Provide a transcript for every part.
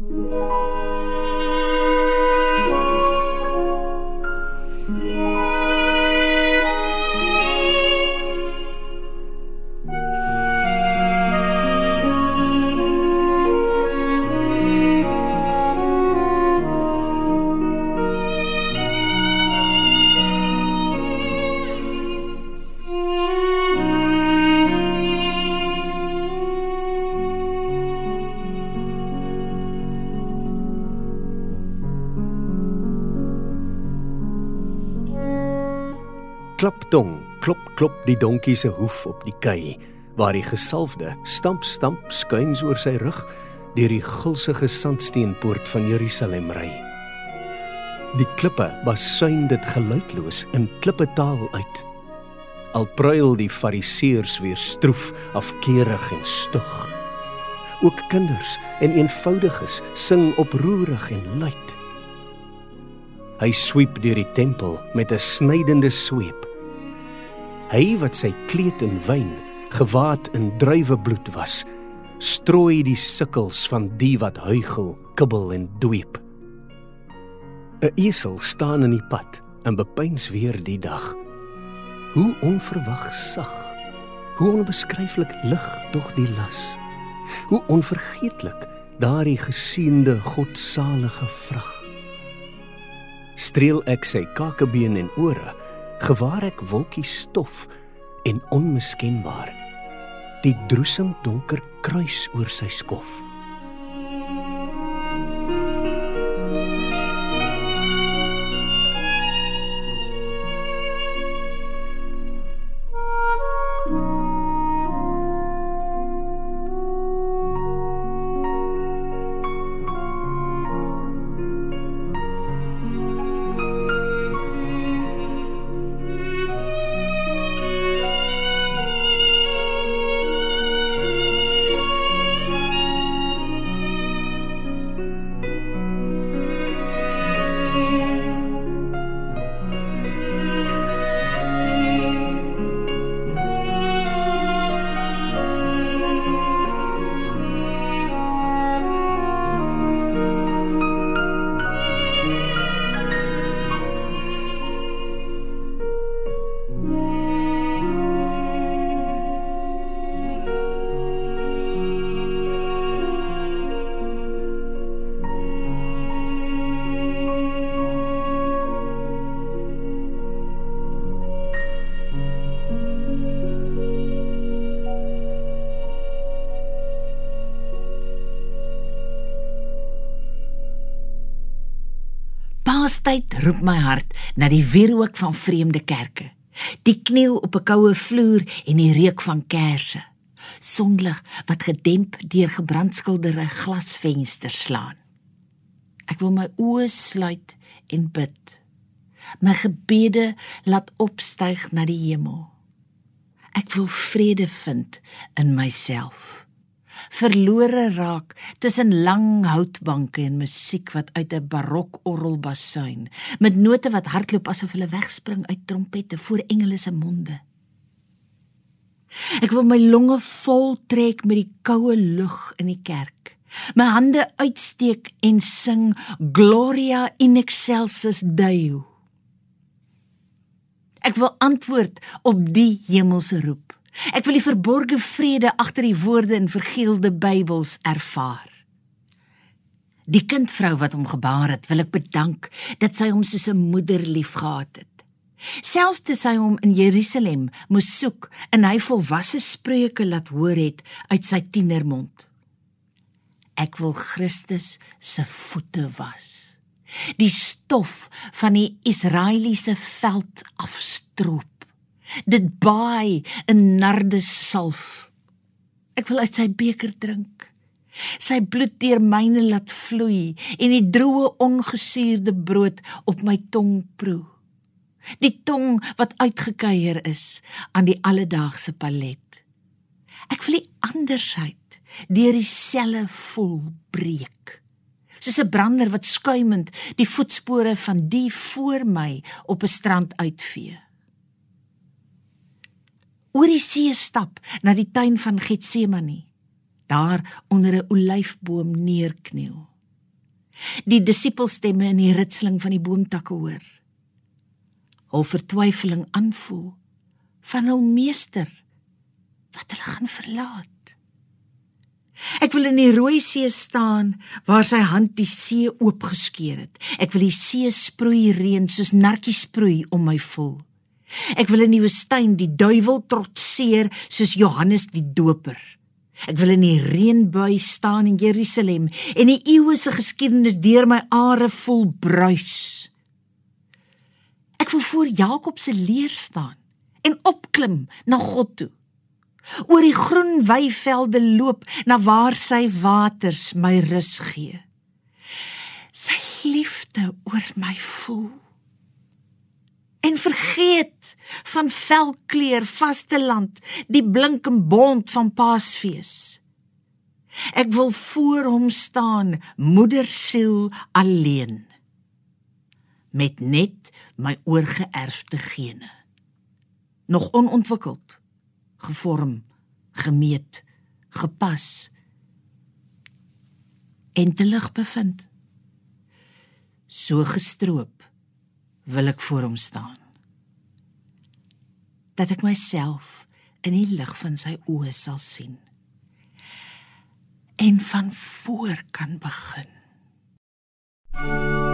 Mm-hmm. Klaptong, klop klop die donkie se hoef op die kei, waar die gesalfde stamp stamp skuins oor sy rug deur die gulsige sandsteenpoort van Jerusalem ry. Die klippe basuin dit geluidloos in klippetaal uit. Al pruil die fariseërs weer stroef, afkeurig en stug. Ook kinders en eenvoudiges sing oproerig en luid. Hy sweep deur die tempel met 'n snydende sweep. Hy wat sy kleed in wyn, gewaad in druiwebloed was, strooi die sukkels van die wat huigel, kibbel en dweep. 'n Esel staan in die pad en bepeins weer die dag. Hoe onverwag sag, hoe onbeskryflik lig tog die las. Hoe onvergeetlik daardie gesiende godsalige vrag streel ek sy kakebeen en ore, gewaar ek wolkies stof en onmiskenbaar die droesem donker kruis oor sy skof. Roep my hart na die wierook van vreemde kerke. Die kniel op 'n koue vloer en die reuk van kersse. Sonlig wat gedemp deur gebrandskilderde glasvensters slaan. Ek wil my oë sluit en bid. My gebede laat opstyg na die hemel. Ek wil vrede vind in myself verlore raak tussen lang houtbanke en musiek wat uit 'n barokorrel basuin met note wat hardloop asof hulle wegspring uit trompette voor engele se monde. Ek wil my longe vol trek met die koue lug in die kerk. My hande uitsteek en sing Gloria in excelsis Deo. Ek wil antwoord op die hemelse roep. Ek wil die verborgde vrede agter die woorde in vergeelde Bybels ervaar. Die kindvrou wat hom gebaar het, wil ek bedank dat sy hom soos 'n moeder liefgehad het. Selfs toe sy hom in Jerusalem moes soek en hy volwasse spreuke laat hoor het uit sy tienermond. Ek wil Christus se voete was. Die stof van die Israeliese veld afstroop dit baai in nardes salf. Ek wil uit sy beker drink. Sy bloed deur myne laat vloei en die droë ongesuurde brood op my tong proe. Die tong wat uitgekeier is aan die alledaagse palet. Ek wil die andersheid deur die selle voel breek. Soos 'n brander wat skuimend die voetspore van die voor my op 'n strand uitvee oor die see stap na die tuin van Getsemane. Daar onder 'n olyfboom neerkniel. Die disipelstemme in die ritseling van die boomtakke hoor. Hul vertwyfeling aanvoel van hul meester wat hulle gaan verlaat. Ek wil in die rooi see staan waar sy hand die see oopgeskeur het. Ek wil die see sproei reën soos nartjies sproei om my voel. Ek wil in die woestyn die duiwel trotseer soos Johannes die Doper. Ek wil in die reënbui staan in Jerusalem en die eeue se geskiedenis deur my are vol bruis. Ek wil voor Jakob se leer staan en opklim na God toe. Oor die groen weivelde loop na waar sy waters my rus gee. Sy liefde oor my voel en vergeet van velkleur vaste land die blink en bont van paasfees. Ek wil voor hom staan moedersiel alleen met net my oorgeerfde gene. Nog onontwikkeld gevorm gemeet gepas en te lig bevind. So gestroop wil ek voor hom staan. Dat ek myself in die lig van sy oë sal sien en van voor kan begin. Thank you.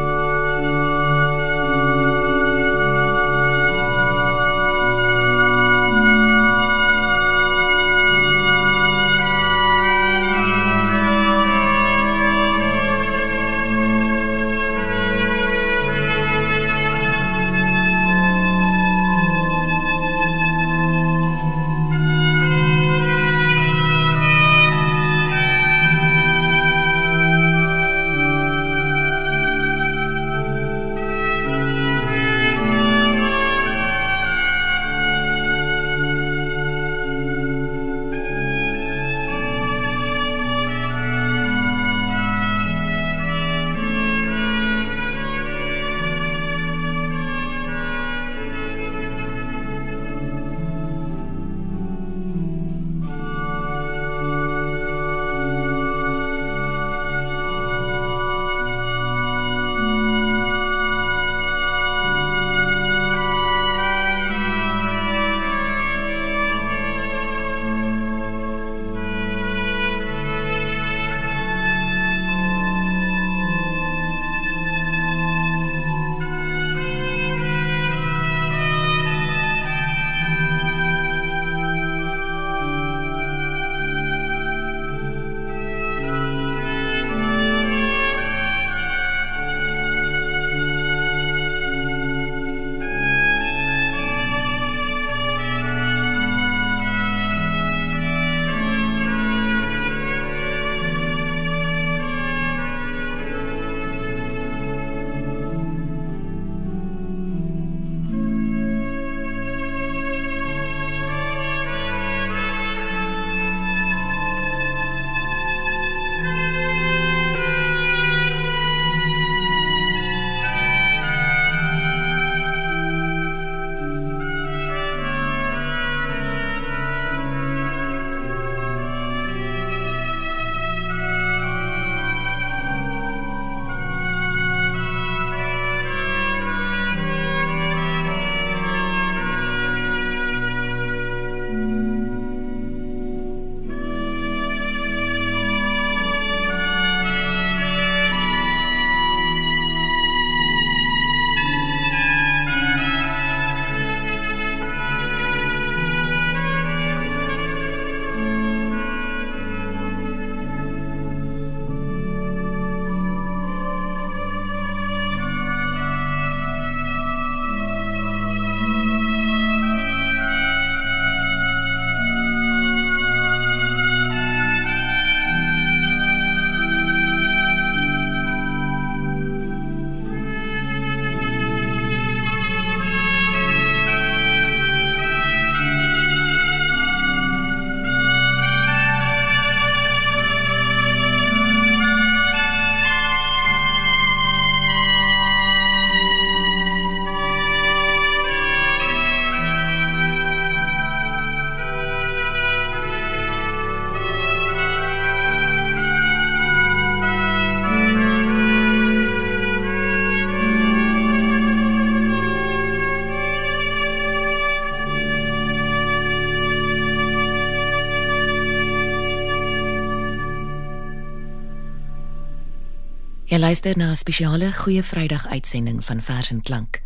Luister na 'n spesiale Goeie Vrydag uitsending van Vers en Klank.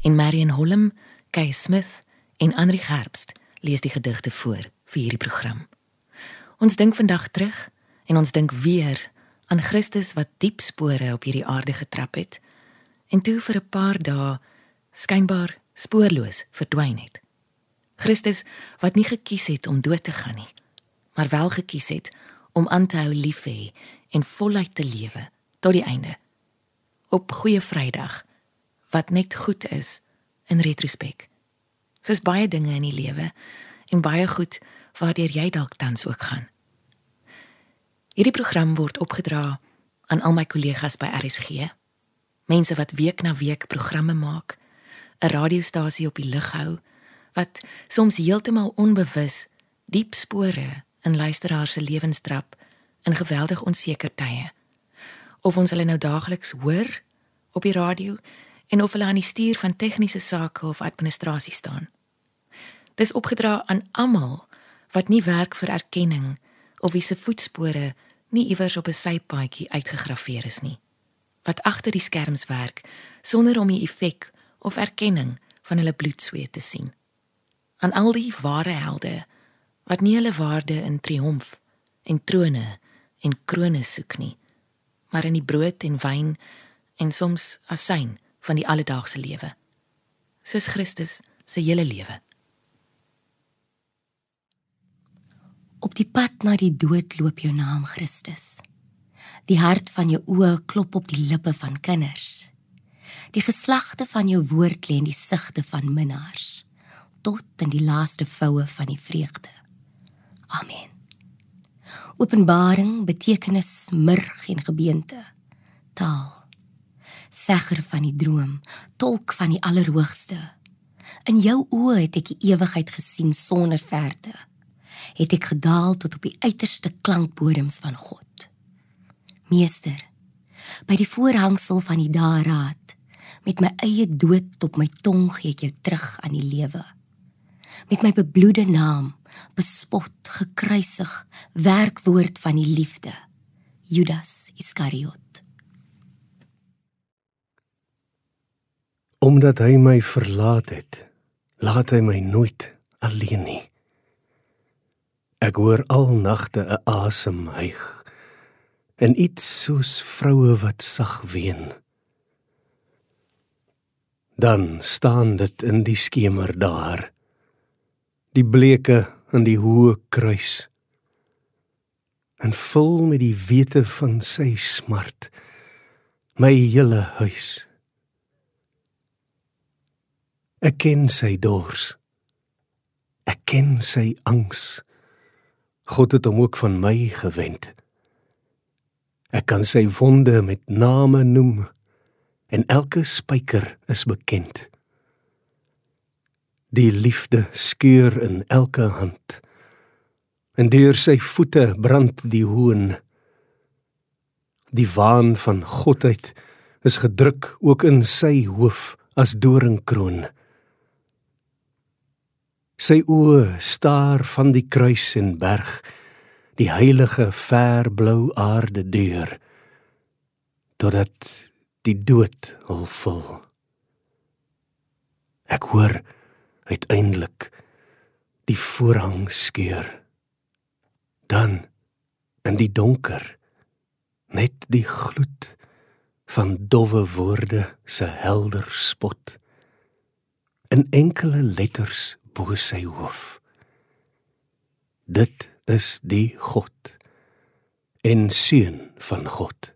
En Marion Holm, Kay Smith en Andri Herbst lees die gedigte voor vir hierdie program. Ons dink vandag terug en ons dink weer aan Christus wat diep spore op hierdie aarde getrap het en toe vir 'n paar dae skynbaar spoorloos verdwyn het. Christus wat nie gekies het om dood te gaan nie, maar wel gekies het om aan te hou lief hê en voluit te lewe tot die einde. Op Goeie Vrydag wat net goed is in retrospek. Soos baie dinge in die lewe en baie goed waardeur jy dalk tans ook gaan. Hierdie program word opgedra aan al my kollegas by RSG. Mense wat week na week programme maak, 'n radiostasie op die lug hou wat soms heeltemal onbewus diep spore in luisteraars se lewenstrap in geweldig onseker tye. Of ons hulle nou daagliks hoor op die radio en of hulle aan die stuur van tegniese sake of administrasie staan. Dis opgedra aan almal wat nie werk vir erkenning of wie se voetspore nie iewers op 'n sypaadjie uitgegraveer is nie. Wat agter die skerms werk sonder om die effek of erkenning van hulle bloedsweet te sien. Aan al die ware helde wat nie hulle waarde in triomf en trone en krones soek nie, maar in die brood en wyn en soms asyn van die alledaagse lewe. Soos Christus se hele lewe. Op die pad na die dood loop jou naam Christus. Die hart van jou oë klop op die lippe van kinders. Die geslagte van jou woord lê in die sigte van minnaars tot in die laaste voue van die vreugde. Amen. Openbaring, betekenis, murg en gebeente. Taal. Segger van die droom, tolk van die allerhoogste. In jou oë het ek die ewigheid gesien sonder verte het ek gedaal tot op die uiterste klankbodems van God. Meester, by die voorhangsel van die daaraad, met my eie dood op my tong gee ek jou terug aan die lewe. Met my bebloede naam, bespot, gekruisig, werkwoord van die liefde. Judas Iskariot. Omdat hy my verlaat het, laat hy my nooit alleen nie. Ek hoor al nagte 'n asem hyg en iets soos vroue wat sag ween. Dan staan dit in die skemer daar. Die bleke in die hoë kruis. En vol met die wete van sy smart my hele huis. Ek ken sy dors. Ek ken sy angs. God het hom ook van my gewend. Ek kan sy wonde met name noem en elke spyker is bekend. Die liefde skeur in elke hand. En deur sy voete brand die hoon. Die waan van godheid is gedruk ook in sy hoof as doringkroon. Sy oë staar van die kruis en berg die heilige verblou aarde deur totdat die dood hul vul. Ek hoor uiteindelik die voorhang skeur. Dan in die donker net die gloed van dowwe woorde se helder spot in enkele letters bo sy hoof. Dit is die God en seun van God.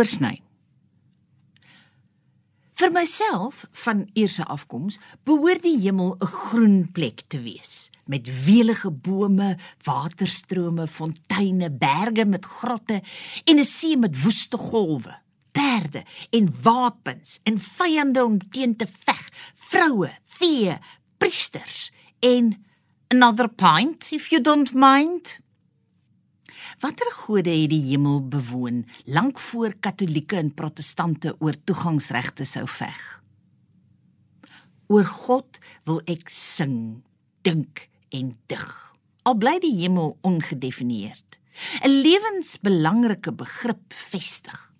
Doorsny. Vir myself van eerse afkoms behoort die hemel 'n groen plek te wees met welige bome, waterstrome, fonteine, berge met grotte en 'n see met woeste golwe, perde en wapens en vyande om teen te veg, vroue, vee, priesters en another pint if you don't mind. Watter gode het die hemel bewoon lank voor Katolieke en Protestante oor toegangsregte sou veg? Oor God wil ek sing, dink en dig. Al bly die hemel ongedefinieerd, 'n lewensbelangrike begrip vestig.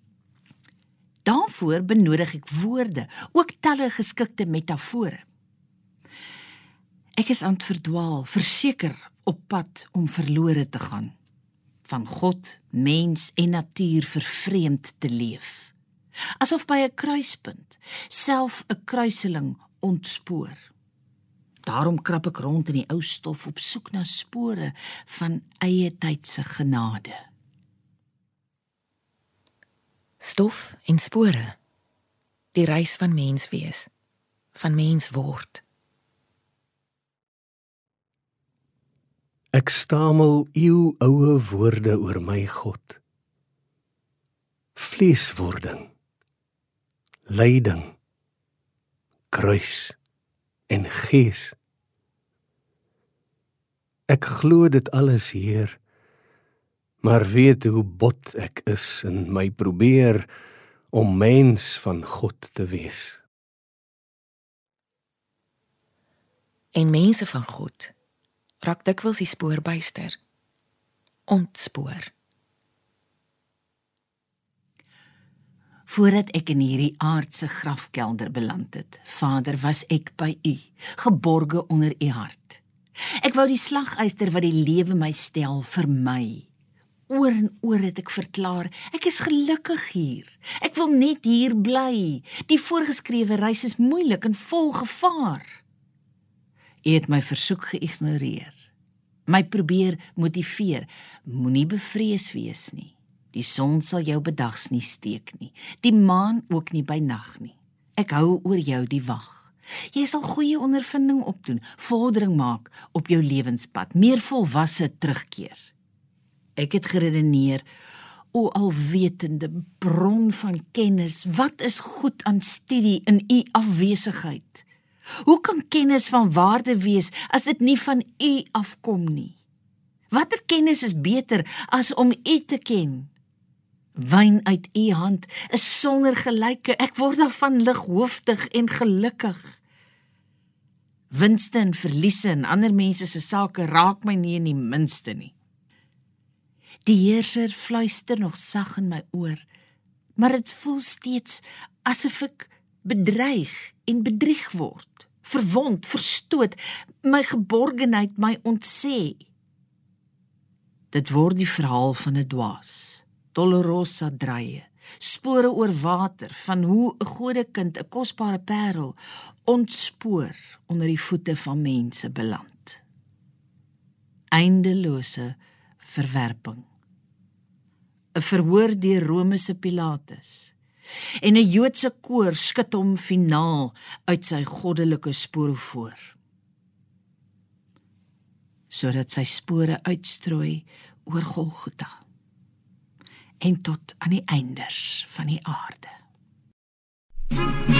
Daarvoor benodig ek woorde, ook talle geskikte metafore. Ek is aan verdwaal, verseker op pad om verlore te gaan van God, mens en natuur vervreemd te leef. Asof by 'n kruispunt self 'n kruiseling ontspoor. Daarom krap ek rond in die ou stof op soek na spore van eie tyd se genade. Stof en spore. Die reis van mens wees, van mens word. Ek stamel eeu oue woorde oor my God. Vleeswording. Lyding. Kruis en gees. Ek glo dit alles, Heer, maar weet hoe bot ek is in my probeer om mens van God te wees. En mense van God raak dikwels die spoor byster. Ontspoor. Voordat ek in hierdie aardse grafkelder beland het, Vader, was ek by U, geborge onder U hart. Ek wou die slaguister wat die lewe my stel vir my. Oor en oor het ek verklaar, ek is gelukkig hier. Ek wil net hier bly. Die voorgeskrewe reis is moeilik en vol gevaar. U het my versoek geïgnoreer. My probeer motiveer. Moenie bevrees wees nie. Die son sal jou bedags nie steek nie. Die maan ook nie by nag nie. Ek hou oor jou die wag. Jy sal goeie ondervinding opdoen, vordering maak op jou lewenspad, meer volwasse terugkeer. Ek het geredeneer o alwetende bron van kennis, wat is goed aan studie in u afwesigheid? Hoe kan kennis van waarde wees as dit nie van U afkom nie? Watter kennis is beter as om U te ken? Wyn uit U hand is sonder gelyke. Ek word daarvan lighooftig en gelukkig. Winste en verliese in ander mense se sake raak my nie in die minste nie. Die heerser fluister nog sag in my oor, maar dit voel steeds asof ek bedreig en bedrieg word, verwond, verstoot, my geborgenheid my ontsê. Dit word die verhaal van 'n dwaas, Dolorosa draaie, spore oor water van hoe 'n godekind 'n kosbare parel ontspoor onder die voete van mense beland. Eindelose verwerping. 'n Verhoor deur Rome se Pilatus en 'n Joodse koor skud hom finaal uit sy goddelike spoor voor sodat sy spore uitstrooi oor Golgotha en tot aan die eindes van die aarde. Thank you.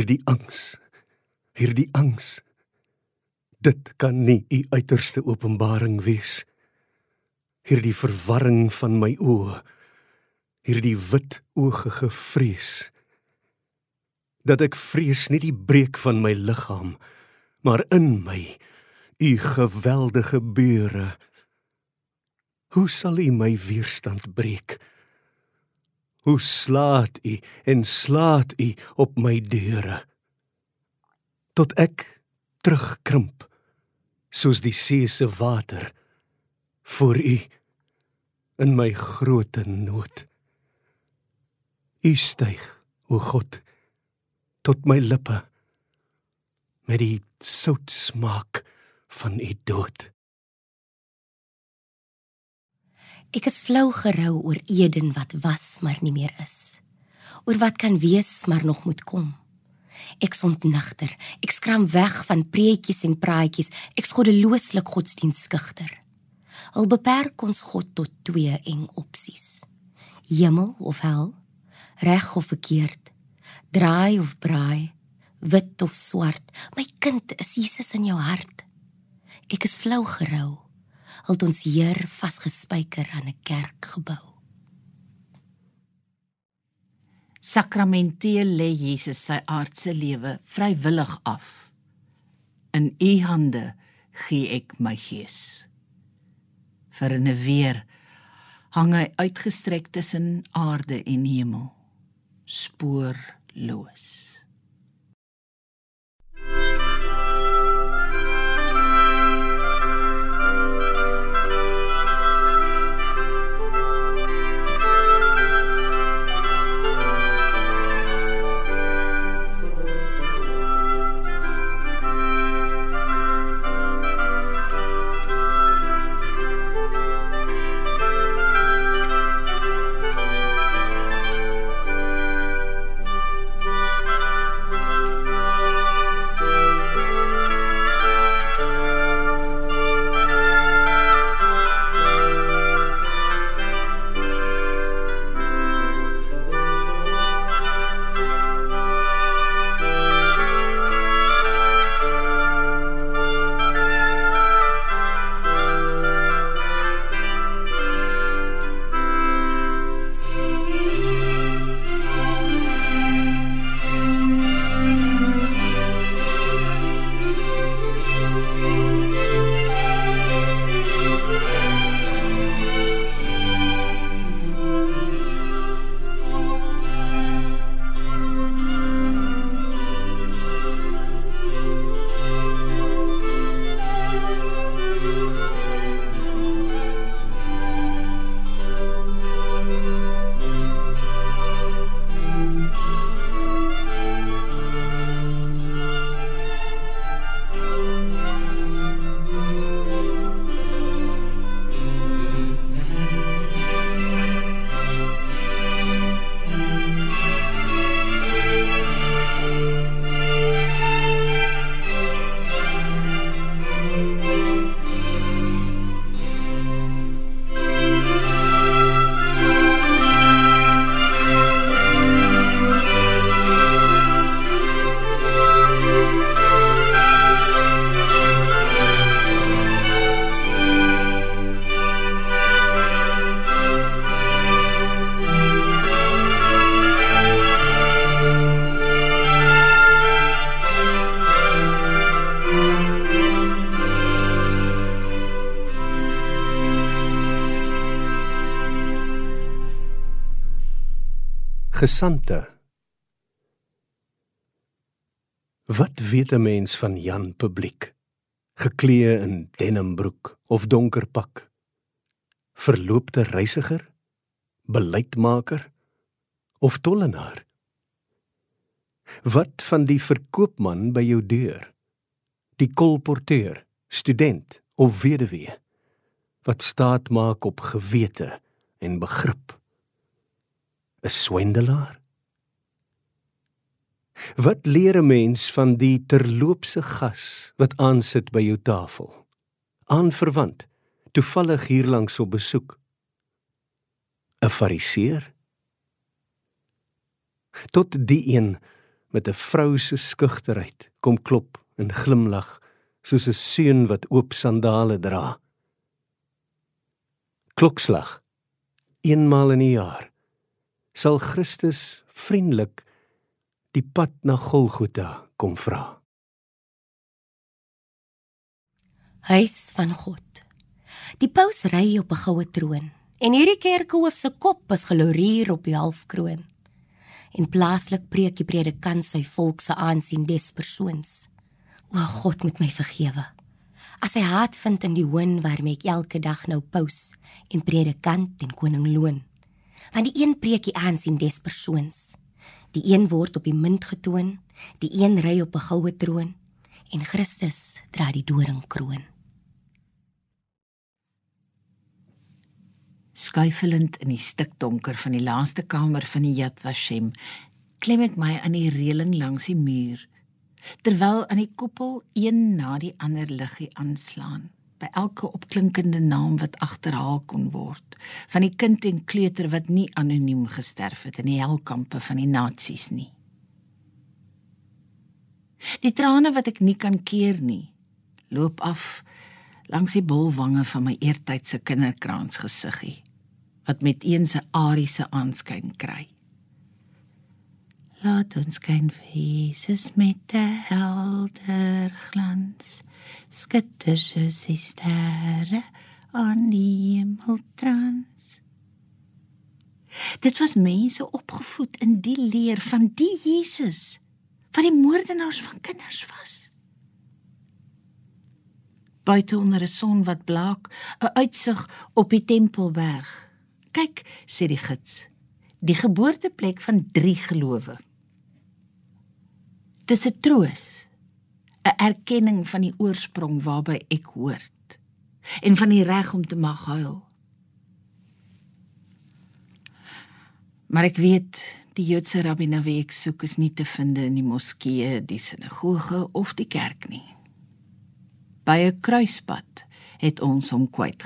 Hierdie angs, hierdie angs. Dit kan nie u uiterste openbaring wees. Hierdie verwarring van my oë, hierdie wit oogige vrees. Dat ek vrees nie die breek van my liggaam, maar in my u geweldige beure. Hoe sal u my weerstand breek? Hoe slaat u en slaat u op my deure? Tot ek terugkrimp soos die see se water voor u in my groote nood. U styg o God tot my lippe met die sout smaak van u dood Ek is flou gerou oor Eden wat was maar nie meer is. Oor wat kan wees maar nog moet kom. Ek sontnigter, ek skram weg van preetjies en praatjies, ek skodelooslik godsdienstigter. Al beperk ons God tot twee eng opsies. Hemel of hel, reg of verkeerd, draai of braai, wit of swart, my kind is Jesus in jou hart. Ek is flou gerou het ons Heer vasgespijker aan 'n kerkgebou. Sakramenteel lê Jesus sy aardse lewe vrywillig af. In u hande gee ek my gees. Vir 'n weer hang hy uitgestrek tussen aarde en hemel, spoorloos. Gesante. Wat weet 'n mens van Jan publiek? Geklee in denimbroek of donker pak? Verloopte reisiger? Beleidmaker of tollenaar? Wat van die verkoopman by jou deur? Die kolporteur, student of weduwee? Wat staat maak op gewete en begrip? 'n swendelaar? Wat leer 'n mens van die terloopse gas wat aansit by jou tafel? Aanverwant, toevallig hier langs op besoek. 'n Fariseer? Tot die een met 'n vrou se skugterheid kom klop en glimlag soos 'n seun wat oop sandale dra. Klokslag. Eenmaal in 'n jaar sal Christus vriendelik die pad na Golgotha kom vra. Huis van God. Die paus ry op 'n goue troon en hierdie kerkhoof se kop is geloreer op die halfkroon. En plaaslik preek die predikant sy volk se aansien des persoons. O God moet my vergewe. As hy haat vind in die hoon waarmee ek elke dag nou paus en predikant en koning loon want die een preek die aansien des persoons. Die een word op die munt getoon, die een ry op 'n goue troon en Christus dra die doringkroon. Skuifelend in die stikdonker van die laaste kamer van die Yad Vashem, klim ek my aan die reëling langs die muur terwyl aan die koepel een na die ander liggie aanslaan by elke opklinkende naam wat agterhaal kon word. Van die kind en kleuter wat nie anoniem gesterf het in die helkampe van die nasies nie. Die trane wat ek nie kan keer nie loop af langs die bolwange van my eertydse kinderkraans gesiggie wat met een se ariese aanskyn kry laat ons skyn fees met 'n helder glans skitter soos die sterre aan die hemeltrans. Dit was mense opgevoed in die leer van die Jesus wat die moordenaars van kinders was. Buite onder 'n son wat blaak, 'n uitsig op die Tempelberg. Kyk, sê die gids, die geboorteplek van drie gelowe. Dis 'n troos 'n erkenning van die oorsprong waarby ek hoort en van die reg om te mag huil. Maar ek weet die Joodse rabbi na wie ek soek is nie te vind in die moskee, die sinagoge of die kerk nie. By 'n kruispad het ons hom kwyt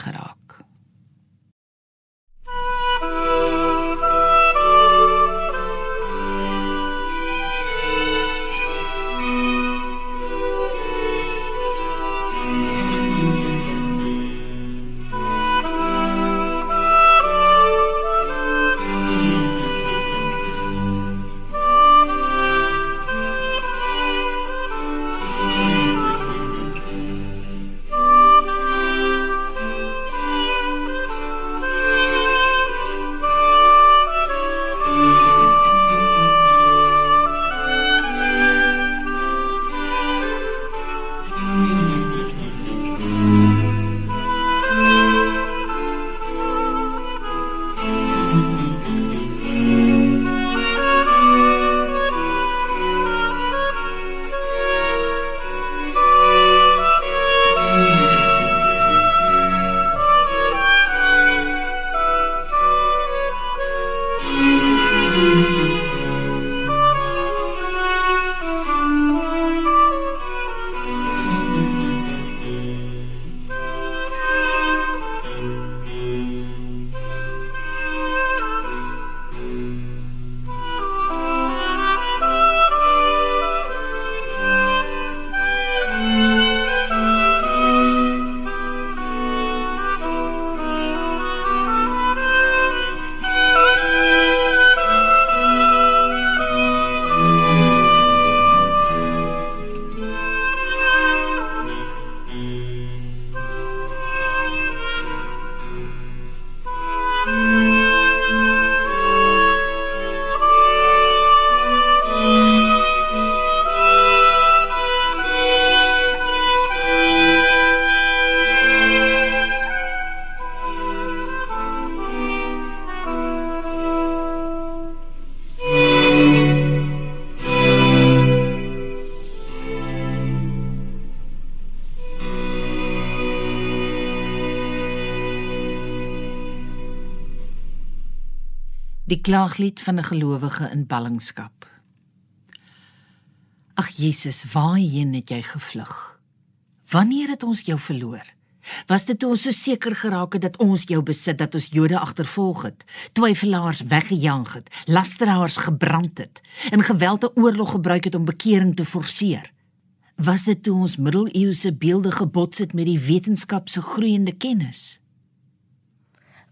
klaaglied van 'n gelowige in ballingskap. Ag Jesus, waarheen het jy gevlug? Wanneer het ons jou verloor? Was dit toe ons so seker geraak het dat ons jou besit dat ons Jode agtervolg het, twyfelaars weggejaag het, lasteraars gebrand het, en geweld 'n oorlog gebruik het om bekering te forceer? Was dit toe ons middeleeuse beelde gebots het met die wetenskap se groeiende kennis?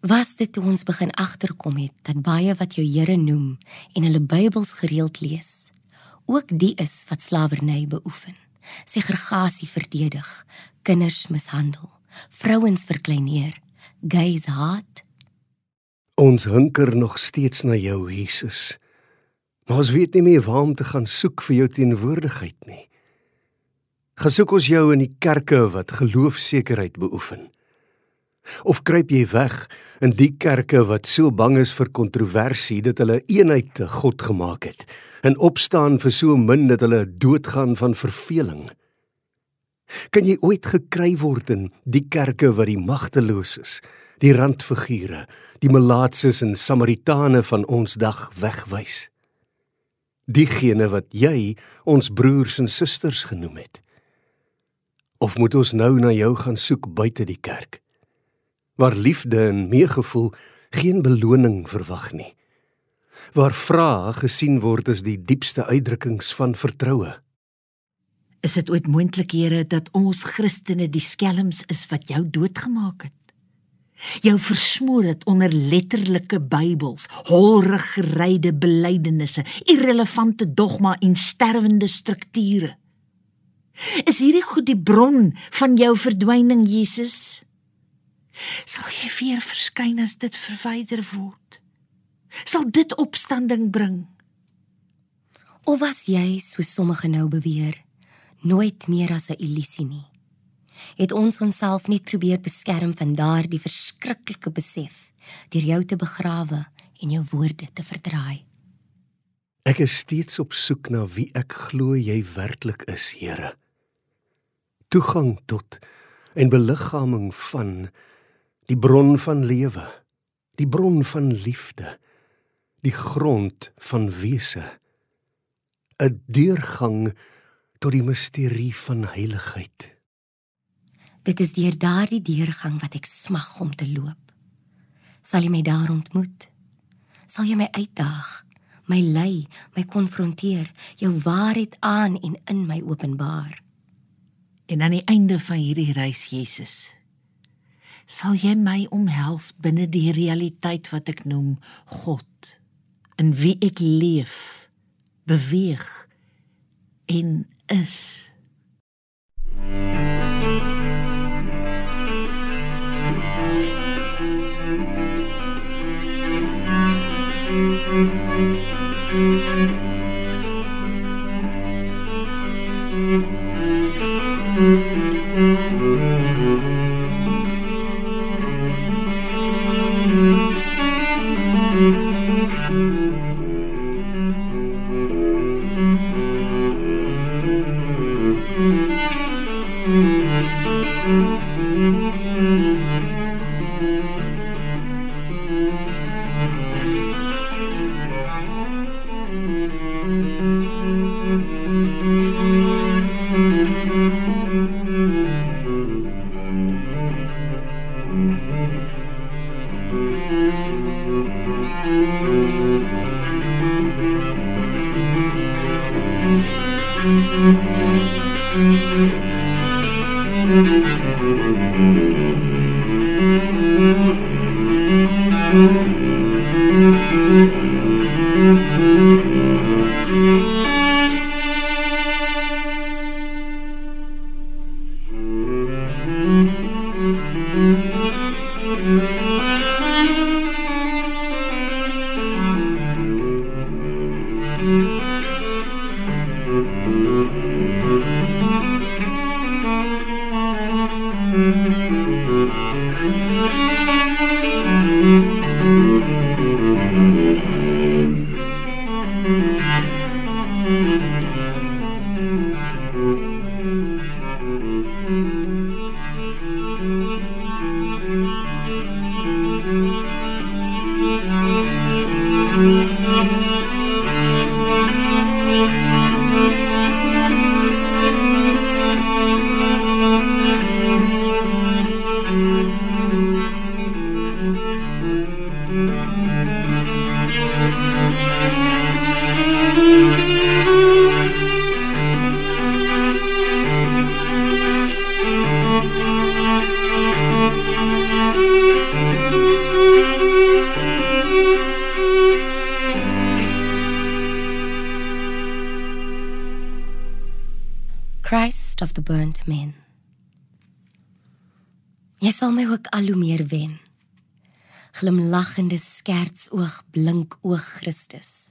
Was dit toe ons begin agterkom het dat baie wat jou Here noem en hulle Bybels gereeld lees, ook die is wat slawerny beoefen, segregasie verdedig, kinders mishandel, vrouens verkleineer, gays haat? Ons hunker nog steeds na jou, Jesus. Maar ons weet nie meer waar om te gaan soek vir jou teenwoordigheid nie. Gesoek ons jou in die kerke wat geloofsekerheid beoefen. Of kruip jy weg in die kerke wat so bang is vir kontroversie dat hulle eenheid te God gemaak het en opstaan vir so min dat hulle doodgaan van verveling? Kan jy ooit gekry word in die kerke wat die magteloses, die randfigure, die malaatses en samaritane van ons dag wegwys? Diegene wat jy ons broers en susters genoem het. Of moet ons nou na jou gaan soek buite die kerk? Waar liefde en meegevoel geen beloning verwag nie. Waar vrae gesien word as die diepste uitdrukkings van vertroue. Is dit ooit moontlik, Here, dat ons Christene die skelms is wat jou doodgemaak het? Jou versmoor het onder letterlike Bybels, holrig geryde belydenisse, irrelevante dogma en sterwende strukture. Is hierdie goed die bron van jou verdwyning, Jesus? Sal jy weer verskyn as dit verwyder word? Sal dit opstanding bring? Of was jy so sommige nou beweer? nooit meer as 'n illusie nie. Het ons onsself net probeer beskerm van daardie verskriklike besef deur jou te begrawe en jou woorde te verdraai. Ek is steeds op soek na wie ek glo jy werklik is, Here. Toegang tot en beliggaaming van die bron van lewe, die bron van liefde, die grond van wese. 'n Deurgang tot die misterie van heiligheid. Dit is deur daardie deurgang wat ek smag om te loop. Sal jy my daar ontmoet? Sal jy my uitdaag, my lei, my konfronteer, jou waarheid aan en in my openbaar? En aan die einde van hierdie reis, Jesus, sal jy my omhels binne die realiteit wat ek noem God, in wie ek leef, beweeg en is. Mm-hmm. Sal my ook al hoe meer wen. Glimlaggende skertsoog blink oog Christus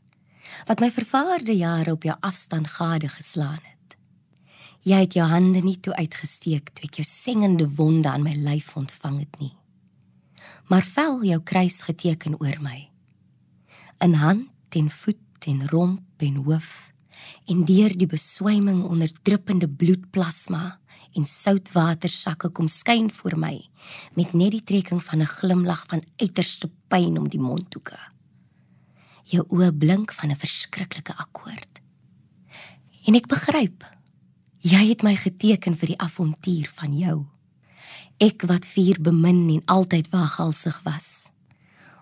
wat my vervaarde jare op jou afstand gade geslaan het. Jy het jou hande nie toe uitgesteek toe ek jou sengende wonde aan my lyf ontvang het nie. Maar vel jou kruis geteken oor my. In hand en voet en romp en hoof en deur die beswyming onder druppende bloedplasma en soutwatersakke kom skyn voor my met net die trekking van 'n glimlag van uiterste pyn om die mondhoeke. Jou oë blink van 'n verskriklike akkoord. En ek begryp. Jy het my geteken vir die avontuur van jou. Ek wat vuur bemin en altyd waaghalsig was.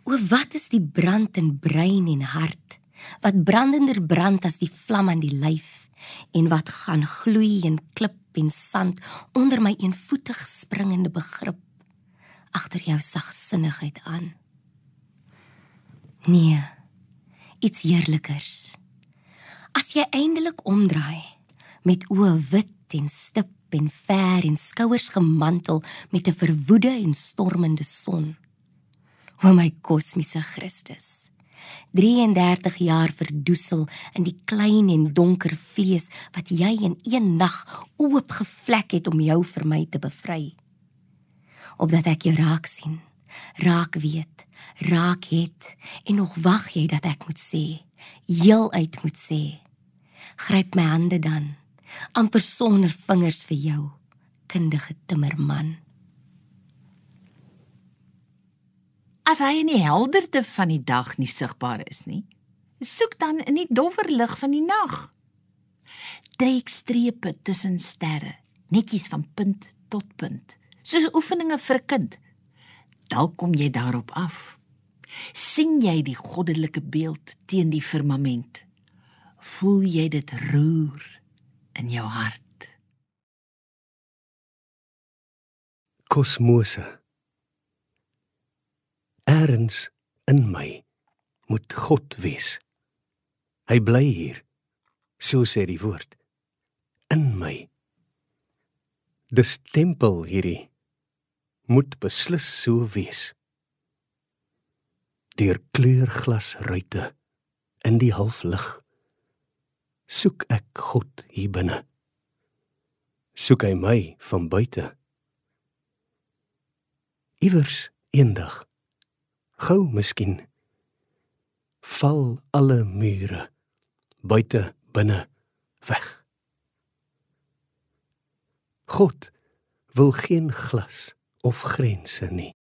O wat is die brand in brein en hart wat brandender brand as die vlam aan die lyf en wat gaan gloei in klip en sand onder my eenvoetig springende begrip agter jou sagsinnigheid aan. Nee, iets heerlikers. As jy eindelik omdraai met oë wit en stip en ver en skouers gemantel met 'n verwoede en stormende son. O my kosmiese Christus. 33 jaar verdoesel in die klein en donker vlees wat jy in een nag oopgevlek het om jou vir my te bevry. Opdat ek jou raak sien, raak weet, raak het en nog wag jy dat ek moet sê, heel uit moet sê. Gryp my hande dan, amper sonder vingers vir jou, kundige timmerman. As hy in die helderte van die dag nie sigbaar is nie, soek dan in die dowwer lig van die nag. Trek strepe tussen sterre, netjies van punt tot punt, soos oefeninge vir 'n kind. Dalk kom jy daarop af. sien jy die goddelike beeld teen die firmament? Voel jy dit roer in jou hart? Kosmose Erns in my moet God wees. Hy bly hier. So sê die woord. In my. Dis tempel hierdie moet beslis so wees. Deur kleurglasruite in die halflig soek ek God hier binne. Soek hy my van buite. Iewers eendag gou miskien. Val alle mure. Buite binne weg. God wil geen glas of grense nie.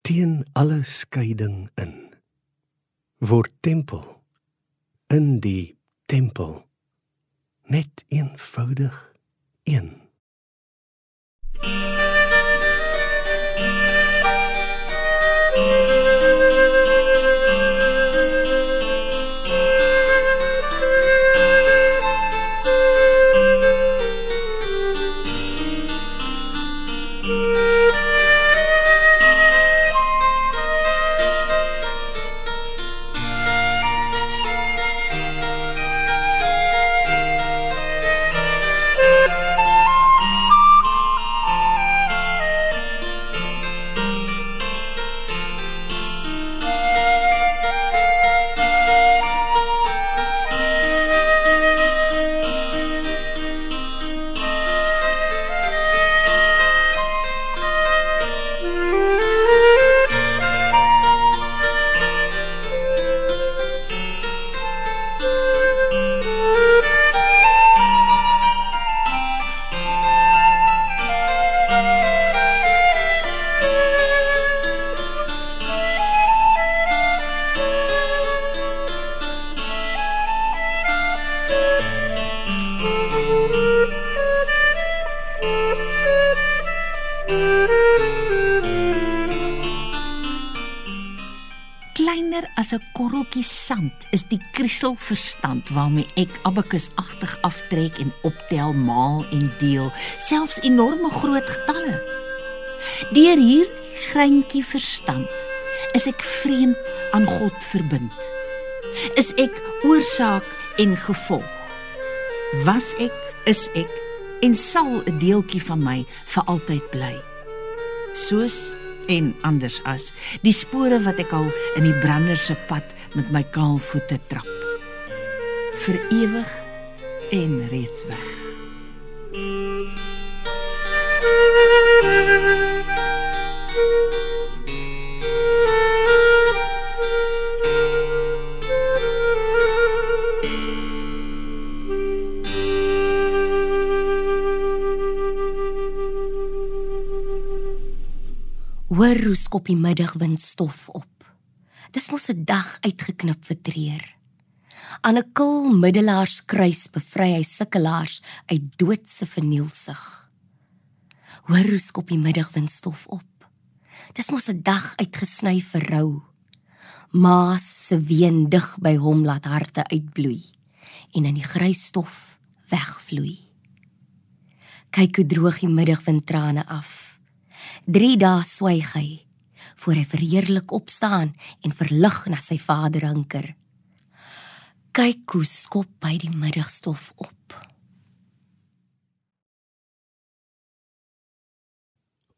Teen alle skeiding in word tempel in die tempel net eenvoudig een is die krieselverstand waarmee ek abakusagtig aftrek en optel, maal en deel, selfs enorme groot getalle. Deur hierdie greintjie verstand is ek vreemd aan God verbind. Is ek oorsaak en gevolg. Was ek, is ek en sal 'n deeltjie van my vir altyd bly. Soos en anders as die spore wat ek al in die brander se pad met my kaal voete trap. Vir ewig en reeds weg. Hoor hoe skop die middagwind stof op. Dis mos 'n dag uitgeknip vir treur. Aan 'n kil middelaarskruis bevry hy sukkelaars uit doodse vernielsig. Hoor hoe skop die middagwind stof op. Dis mos 'n dag uitgesny vir rou. Maas se ween dig by hom laat harte uitbloei en in die grys stof wegvloei. Kyk hoe droog die middagwind trane af. 3 dae swyg hy voor hy verheerlik opstaan en verlig na sy Vader hinker. Kyk hoe skop hy die middagstof op.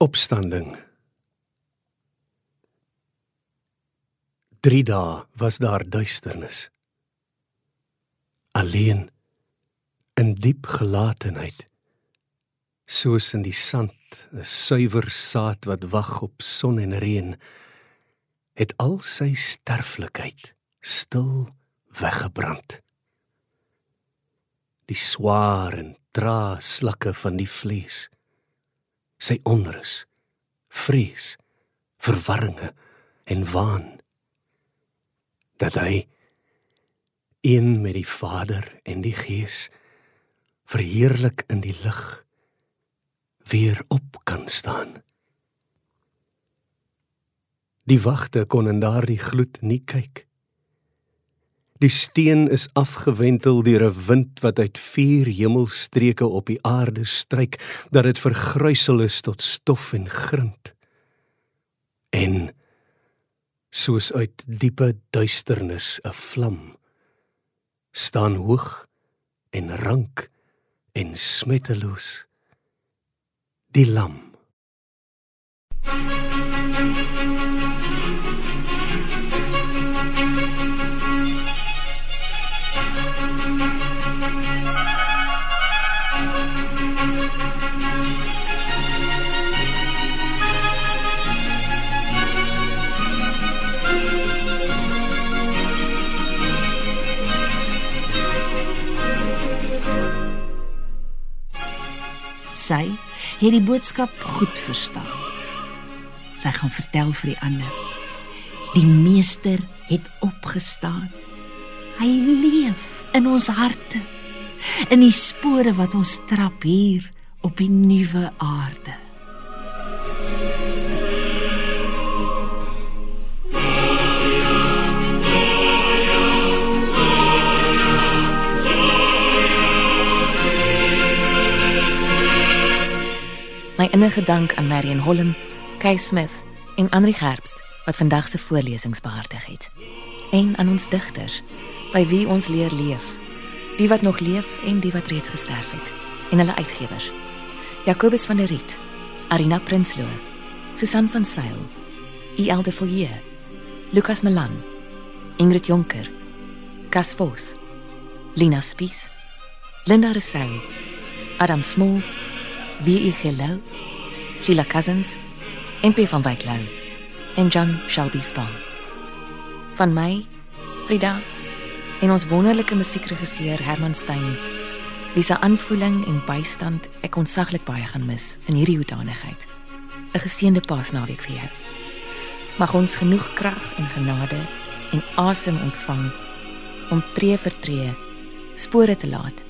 Opstanding. 3 dae was daar duisternis. Alleen in diep gelatenheid soos in die sand 'n suiwer saad wat wag op son en reën het al sy sterflikheid stil weggebrand die swaar en dra slakke van die vlees sy onrus vrees verwarringe en waan dat hy een met die Vader en die Gees verheerlik in die lig weer op kan staan. Die wagte kon in daardie gloed nie kyk. Die steen is afgewentel deur 'n wind wat uit vier hemelstreke op die aarde stryk, dat dit vergruisel is tot stof en grind. En soos uit diepe duisternis 'n vlam staan hoog en rank en smetteloos die lam Sy het die boodskap goed verstaan. Sy gaan vertel vir die ander. Die meester het opgestaan. Hy leef in ons harte. In die spore wat ons trap hier op die nuwe aarde. Innige dank aan Marion Holm, Kay Smith en Andri Gerbst wat vandag se voorlesings behartig het. En aan ons digters by wie ons leer leef. Die wat nog leef en die wat reeds gesterf het. En hulle uitgewers. Jacobus van der Riet, Arina Prinsloo, Susan van Sail, E.L. de Villiers, Lucas Melan, Ingrid Jonker, Cas Vos, Lina Spies, Linda Rousseau, Adam Smol, W.E. Gelou, Sheila Cousins, MP van Wyk Lou en John Shelby Spong. Van my, Frida, en ons wonderlike musiekregisseur Herman Stein, wie se aanvoeling en bystand ek onsaglik baie gaan mis in hierdie hoedanigheid. 'n Geseënde Paasnaweek vir jou. Mag ons genoeg krag en genade en asem ontvang om tree vir tree spore te laat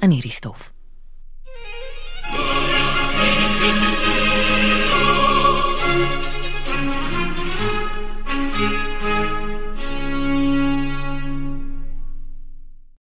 in hierdie stof.